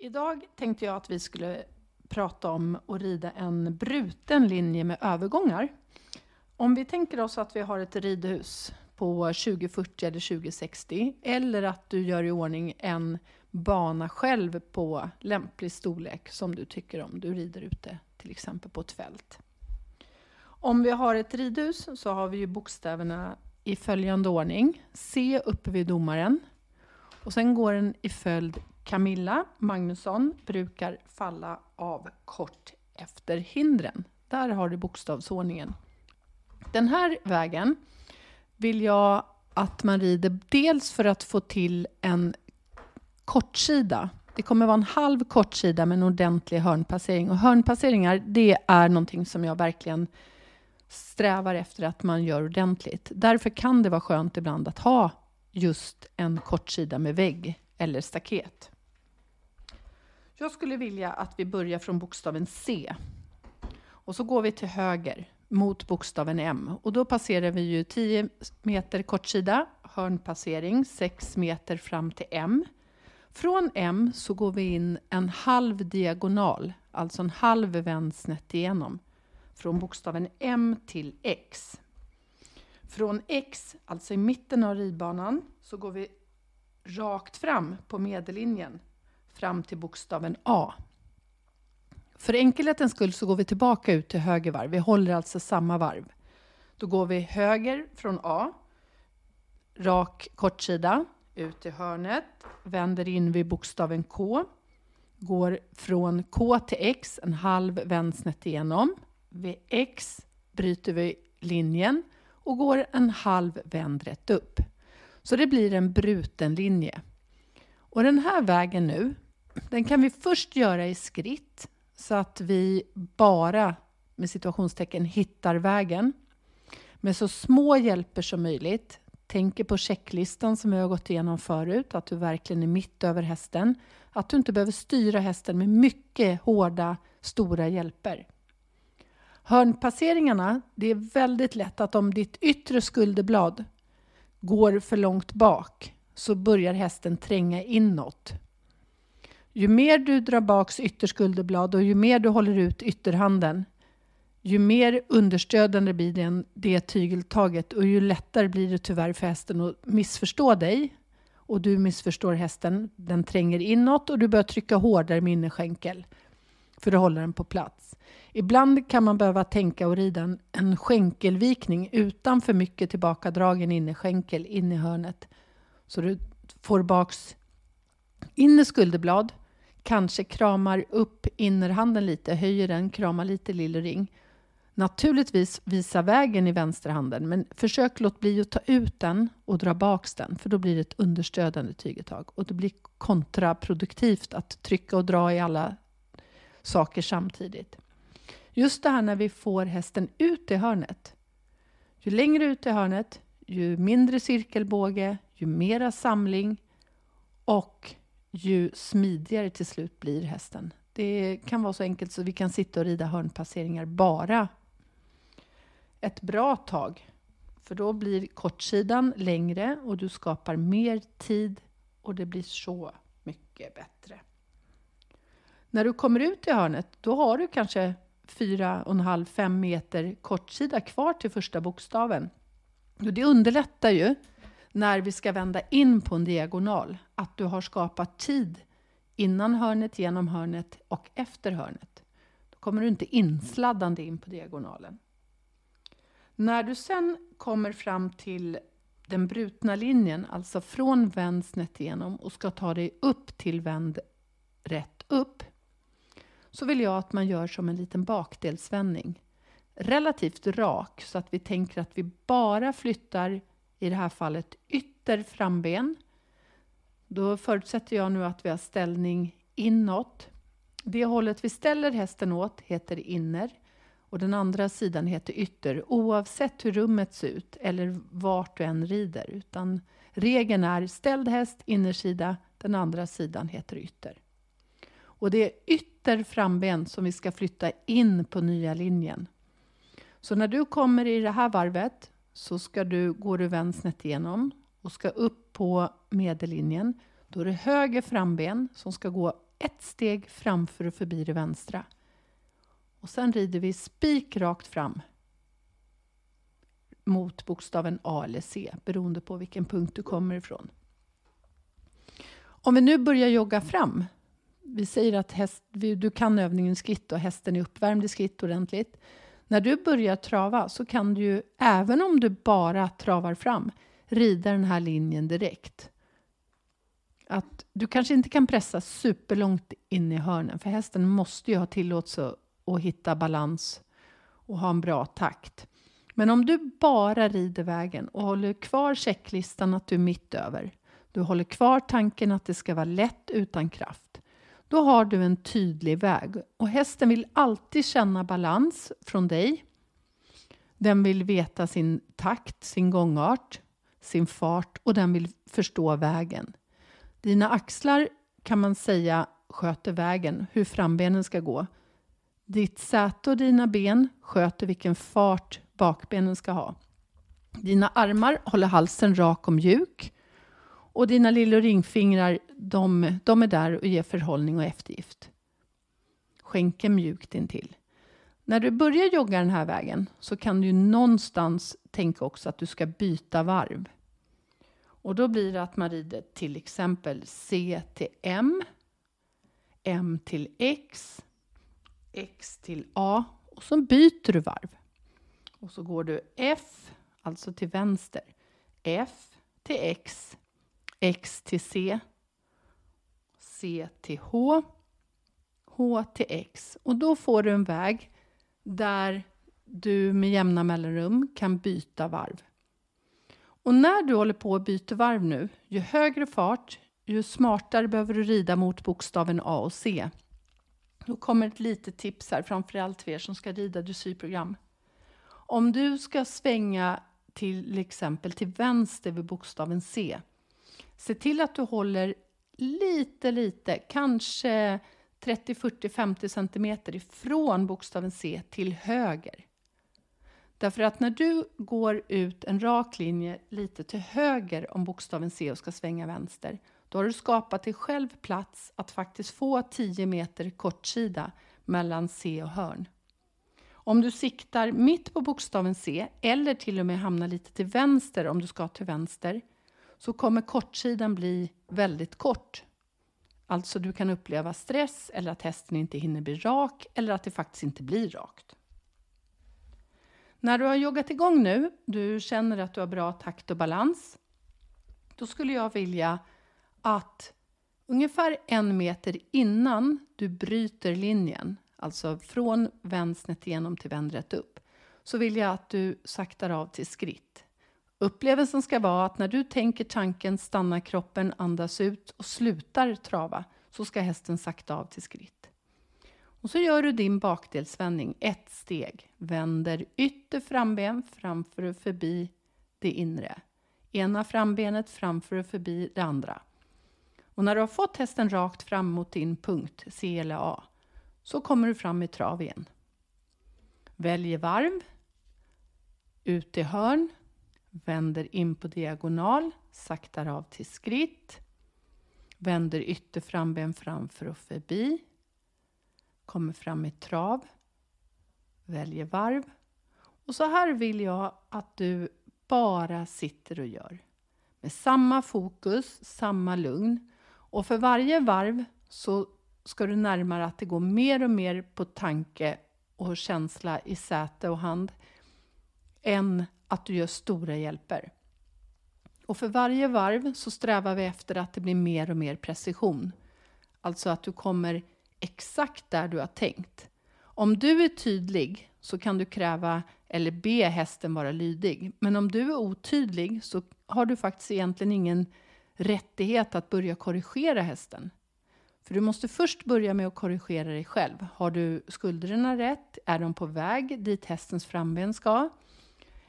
Idag tänkte jag att vi skulle prata om att rida en bruten linje med övergångar. Om vi tänker oss att vi har ett ridhus på 2040 eller 2060 eller att du gör i ordning en bana själv på lämplig storlek som du tycker om. Du rider ute till exempel på ett fält. Om vi har ett ridhus så har vi ju bokstäverna i följande ordning. C uppe vid domaren. Och sen går den i följd Camilla Magnusson brukar falla av kort efter hindren. Där har du bokstavsordningen. Den här vägen vill jag att man rider dels för att få till en kortsida. Det kommer vara en halv kortsida med en ordentlig hörnpassering. Och hörnpasseringar, det är någonting som jag verkligen strävar efter att man gör ordentligt. Därför kan det vara skönt ibland att ha just en kortsida med vägg eller staket. Jag skulle vilja att vi börjar från bokstaven C. Och så går vi till höger mot bokstaven M. Och då passerar vi ju 10 meter kortsida, hörnpassering, 6 meter fram till M. Från M så går vi in en halv diagonal, alltså en halv vänd snett igenom. Från bokstaven M till X. Från X, alltså i mitten av ridbanan, så går vi rakt fram på medellinjen fram till bokstaven A. För enkelhetens skull så går vi tillbaka ut till höger varv. Vi håller alltså samma varv. Då går vi höger från A, rak kortsida, ut i hörnet, vänder in vid bokstaven K, går från K till X, en halv vänd snett igenom. Vid X bryter vi linjen och går en halv vänd rätt upp. Så det blir en bruten linje. Och den här vägen nu, den kan vi först göra i skritt så att vi bara med situationstecken hittar vägen med så små hjälper som möjligt. Tänker på checklistan som vi har gått igenom förut, att du verkligen är mitt över hästen. Att du inte behöver styra hästen med mycket hårda, stora hjälper. Hörnpasseringarna, det är väldigt lätt att om ditt yttre skulderblad går för långt bak så börjar hästen tränga inåt. Ju mer du drar baks ytterskulderblad och ju mer du håller ut ytterhanden, ju mer understödande blir det, det tygeltaget och ju lättare blir det tyvärr för hästen att missförstå dig och du missförstår hästen. Den tränger inåt och du börjar trycka hårdare med innerskänkel för att hålla den på plats. Ibland kan man behöva tänka och rida en, en skänkelvikning utan för mycket tillbakadragen innerskänkel in i hörnet. Så du får baks inner skulderblad, kanske kramar upp innerhanden lite, höjer den, kramar lite lillring. Naturligtvis visa vägen i vänsterhanden, men försök låt bli att ta ut den och dra baks den, för då blir det ett understödande tygetag. Och det blir kontraproduktivt att trycka och dra i alla saker samtidigt. Just det här när vi får hästen ut i hörnet. Ju längre ut i hörnet, ju mindre cirkelbåge, ju mera samling och ju smidigare till slut blir hästen. Det kan vara så enkelt så vi kan sitta och rida hörnpasseringar bara ett bra tag. För då blir kortsidan längre och du skapar mer tid och det blir så mycket bättre. När du kommer ut i hörnet, då har du kanske 4,5-5 meter kortsida kvar till första bokstaven. Och det underlättar ju när vi ska vända in på en diagonal, att du har skapat tid innan hörnet, genom hörnet och efter hörnet. Då kommer du inte insladdande in på diagonalen. När du sen kommer fram till den brutna linjen, alltså från vänd snett igenom och ska ta dig upp till vänd rätt upp, så vill jag att man gör som en liten bakdelsvändning. Relativt rak, så att vi tänker att vi bara flyttar i det här fallet ytter framben. Då förutsätter jag nu att vi har ställning inåt. Det hållet vi ställer hästen åt heter inner och den andra sidan heter ytter oavsett hur rummet ser ut eller vart du än rider. Utan regeln är ställd häst innersida, den andra sidan heter ytter. Och det är ytter framben som vi ska flytta in på nya linjen. Så när du kommer i det här varvet så ska du, går du vänsnet igenom och ska upp på medellinjen. Då är det höger framben som ska gå ett steg framför och förbi det vänstra. Och sen rider vi spik rakt fram mot bokstaven A eller C beroende på vilken punkt du kommer ifrån. Om vi nu börjar jogga fram. Vi säger att häst, du kan övningen skritt och hästen är uppvärmd i skritt ordentligt. När du börjar trava så kan du ju, även om du bara travar fram, rida den här linjen direkt. Att du kanske inte kan pressa superlångt in i hörnen, för hästen måste ju ha tillåtelse och hitta balans och ha en bra takt. Men om du bara rider vägen och håller kvar checklistan att du är mitt över, du håller kvar tanken att det ska vara lätt utan kraft, då har du en tydlig väg och hästen vill alltid känna balans från dig. Den vill veta sin takt, sin gångart, sin fart och den vill förstå vägen. Dina axlar kan man säga sköter vägen, hur frambenen ska gå. Ditt säte och dina ben sköter vilken fart bakbenen ska ha. Dina armar håller halsen rak och mjuk. Och dina lilla ringfingrar, de, de är där och ger förhållning och eftergift. Skänken mjukt intill. När du börjar jogga den här vägen så kan du någonstans tänka också att du ska byta varv. Och då blir det att man rider till exempel C till M, M till X, X till A och så byter du varv. Och så går du F, alltså till vänster, F till X, X till C, C till H, H till X. Och då får du en väg där du med jämna mellanrum kan byta varv. Och när du håller på att byta varv nu, ju högre fart, ju smartare behöver du rida mot bokstaven A och C. Då kommer ett litet tips här, framförallt för er som ska rida dressyrprogram. Om du ska svänga till exempel till vänster vid bokstaven C, se till att du håller lite, lite, kanske 30, 40, 50 centimeter ifrån bokstaven C till höger. Därför att när du går ut en rak linje lite till höger om bokstaven C och ska svänga vänster, då har du skapat dig själv plats att faktiskt få 10 meter kortsida mellan C och hörn. Om du siktar mitt på bokstaven C eller till och med hamnar lite till vänster om du ska till vänster så kommer kortsidan bli väldigt kort. Alltså du kan uppleva stress eller att hästen inte hinner bli rak eller att det faktiskt inte blir rakt. När du har joggat igång nu, du känner att du har bra takt och balans, då skulle jag vilja att ungefär en meter innan du bryter linjen, alltså från vänstret igenom till vänstret upp, så vill jag att du saktar av till skritt. Upplevelsen ska vara att när du tänker tanken stannar kroppen, andas ut och slutar trava, så ska hästen sakta av till skritt. Och så gör du din bakdelsvändning, ett steg. Vänder ytter framben framför och förbi det inre. Ena frambenet framför och förbi det andra. Och när du har fått hästen rakt fram mot din punkt, C eller A, så kommer du fram i trav igen. Väljer varv, ut i hörn, vänder in på diagonal, saktar av till skritt, vänder ytter framben framför och förbi, kommer fram i trav, väljer varv. Och så här vill jag att du bara sitter och gör. Med samma fokus, samma lugn. Och för varje varv så ska du närma dig att det går mer och mer på tanke och känsla i säte och hand än att du gör stora hjälper. Och för varje varv så strävar vi efter att det blir mer och mer precision. Alltså att du kommer exakt där du har tänkt. Om du är tydlig så kan du kräva eller be hästen vara lydig. Men om du är otydlig så har du faktiskt egentligen ingen rättighet att börja korrigera hästen. För du måste först börja med att korrigera dig själv. Har du skulderna rätt? Är de på väg dit hästens framben ska?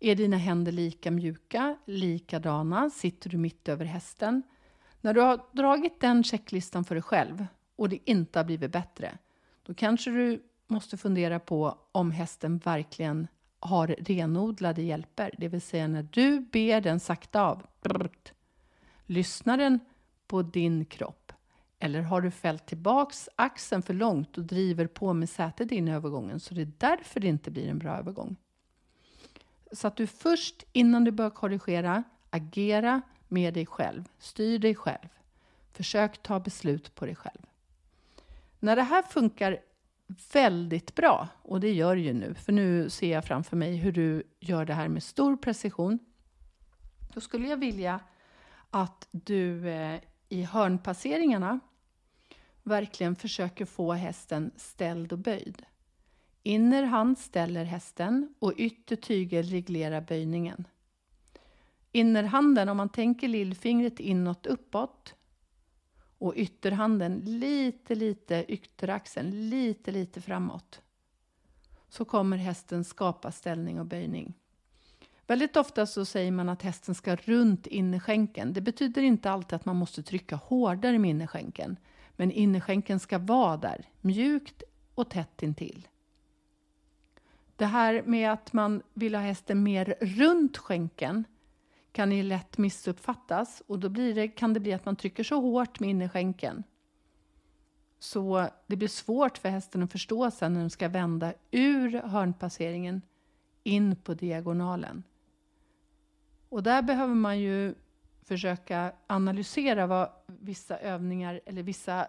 Är dina händer lika mjuka, likadana? Sitter du mitt över hästen? När du har dragit den checklistan för dig själv och det inte har blivit bättre, då kanske du måste fundera på om hästen verkligen har renodlade hjälper. Det vill säga när du ber den sakta av, lyssnar den på din kropp? Eller har du fällt tillbaks axeln för långt och driver på med sätet in i övergången så det är därför det inte blir en bra övergång? Så att du först, innan du börjar korrigera, agera med dig själv. Styr dig själv. Försök ta beslut på dig själv. När det här funkar väldigt bra, och det gör det ju nu, för nu ser jag framför mig hur du gör det här med stor precision. Då skulle jag vilja att du eh, i hörnpasseringarna verkligen försöker få hästen ställd och böjd. Inner hand ställer hästen och ytter tygel reglerar böjningen. Innerhanden, om man tänker lillfingret inåt uppåt och ytterhanden lite, lite ytteraxeln lite, lite framåt så kommer hästen skapa ställning och böjning. Väldigt ofta så säger man att hästen ska runt innerskänken. Det betyder inte alltid att man måste trycka hårdare med innerskänken. Men innerskänken ska vara där, mjukt och tätt intill. Det här med att man vill ha hästen mer runt skänken kan ju lätt missuppfattas och då blir det, kan det bli att man trycker så hårt med innerskänken så det blir svårt för hästen att förstå sen när den ska vända ur hörnpasseringen in på diagonalen. Och där behöver man ju försöka analysera vad vissa övningar eller vissa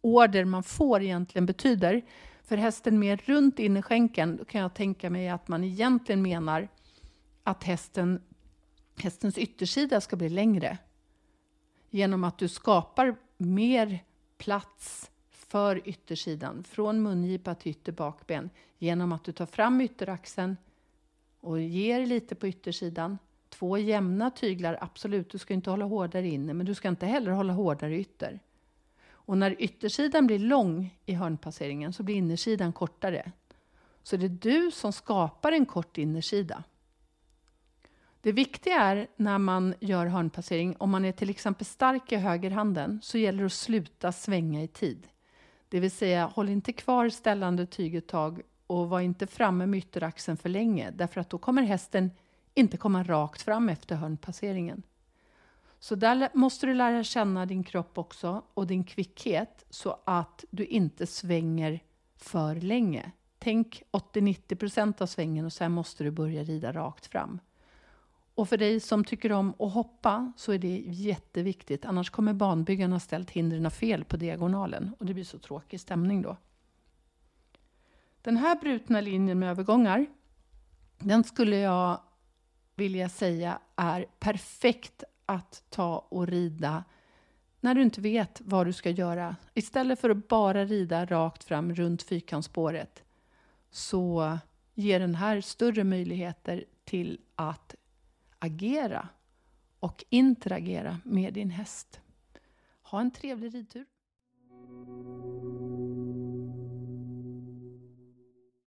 order man får egentligen betyder. För hästen mer runt innerskänken, då kan jag tänka mig att man egentligen menar att hästen, hästens yttersida ska bli längre. Genom att du skapar mer plats för yttersidan, från mungipa till ytterbakben, genom att du tar fram ytteraxeln och ger lite på yttersidan Två jämna tyglar, absolut, du ska inte hålla hårdare inne, men du ska inte heller hålla hårdare ytter. Och när yttersidan blir lång i hörnpasseringen så blir innersidan kortare. Så det är du som skapar en kort innersida. Det viktiga är när man gör hörnpassering, om man är till exempel stark i högerhanden, så gäller det att sluta svänga i tid. Det vill säga, håll inte kvar ställande tyguttag och var inte framme med ytteraxeln för länge, därför att då kommer hästen inte komma rakt fram efter hörnpasseringen. Så där måste du lära känna din kropp också och din kvickhet så att du inte svänger för länge. Tänk 80-90% av svängen och sen måste du börja rida rakt fram. Och för dig som tycker om att hoppa så är det jätteviktigt. Annars kommer banbyggarna ställt hindren fel på diagonalen och det blir så tråkig stämning då. Den här brutna linjen med övergångar, den skulle jag vill jag säga är perfekt att ta och rida när du inte vet vad du ska göra. Istället för att bara rida rakt fram runt fyrkantsspåret så ger den här större möjligheter till att agera och interagera med din häst. Ha en trevlig ridtur!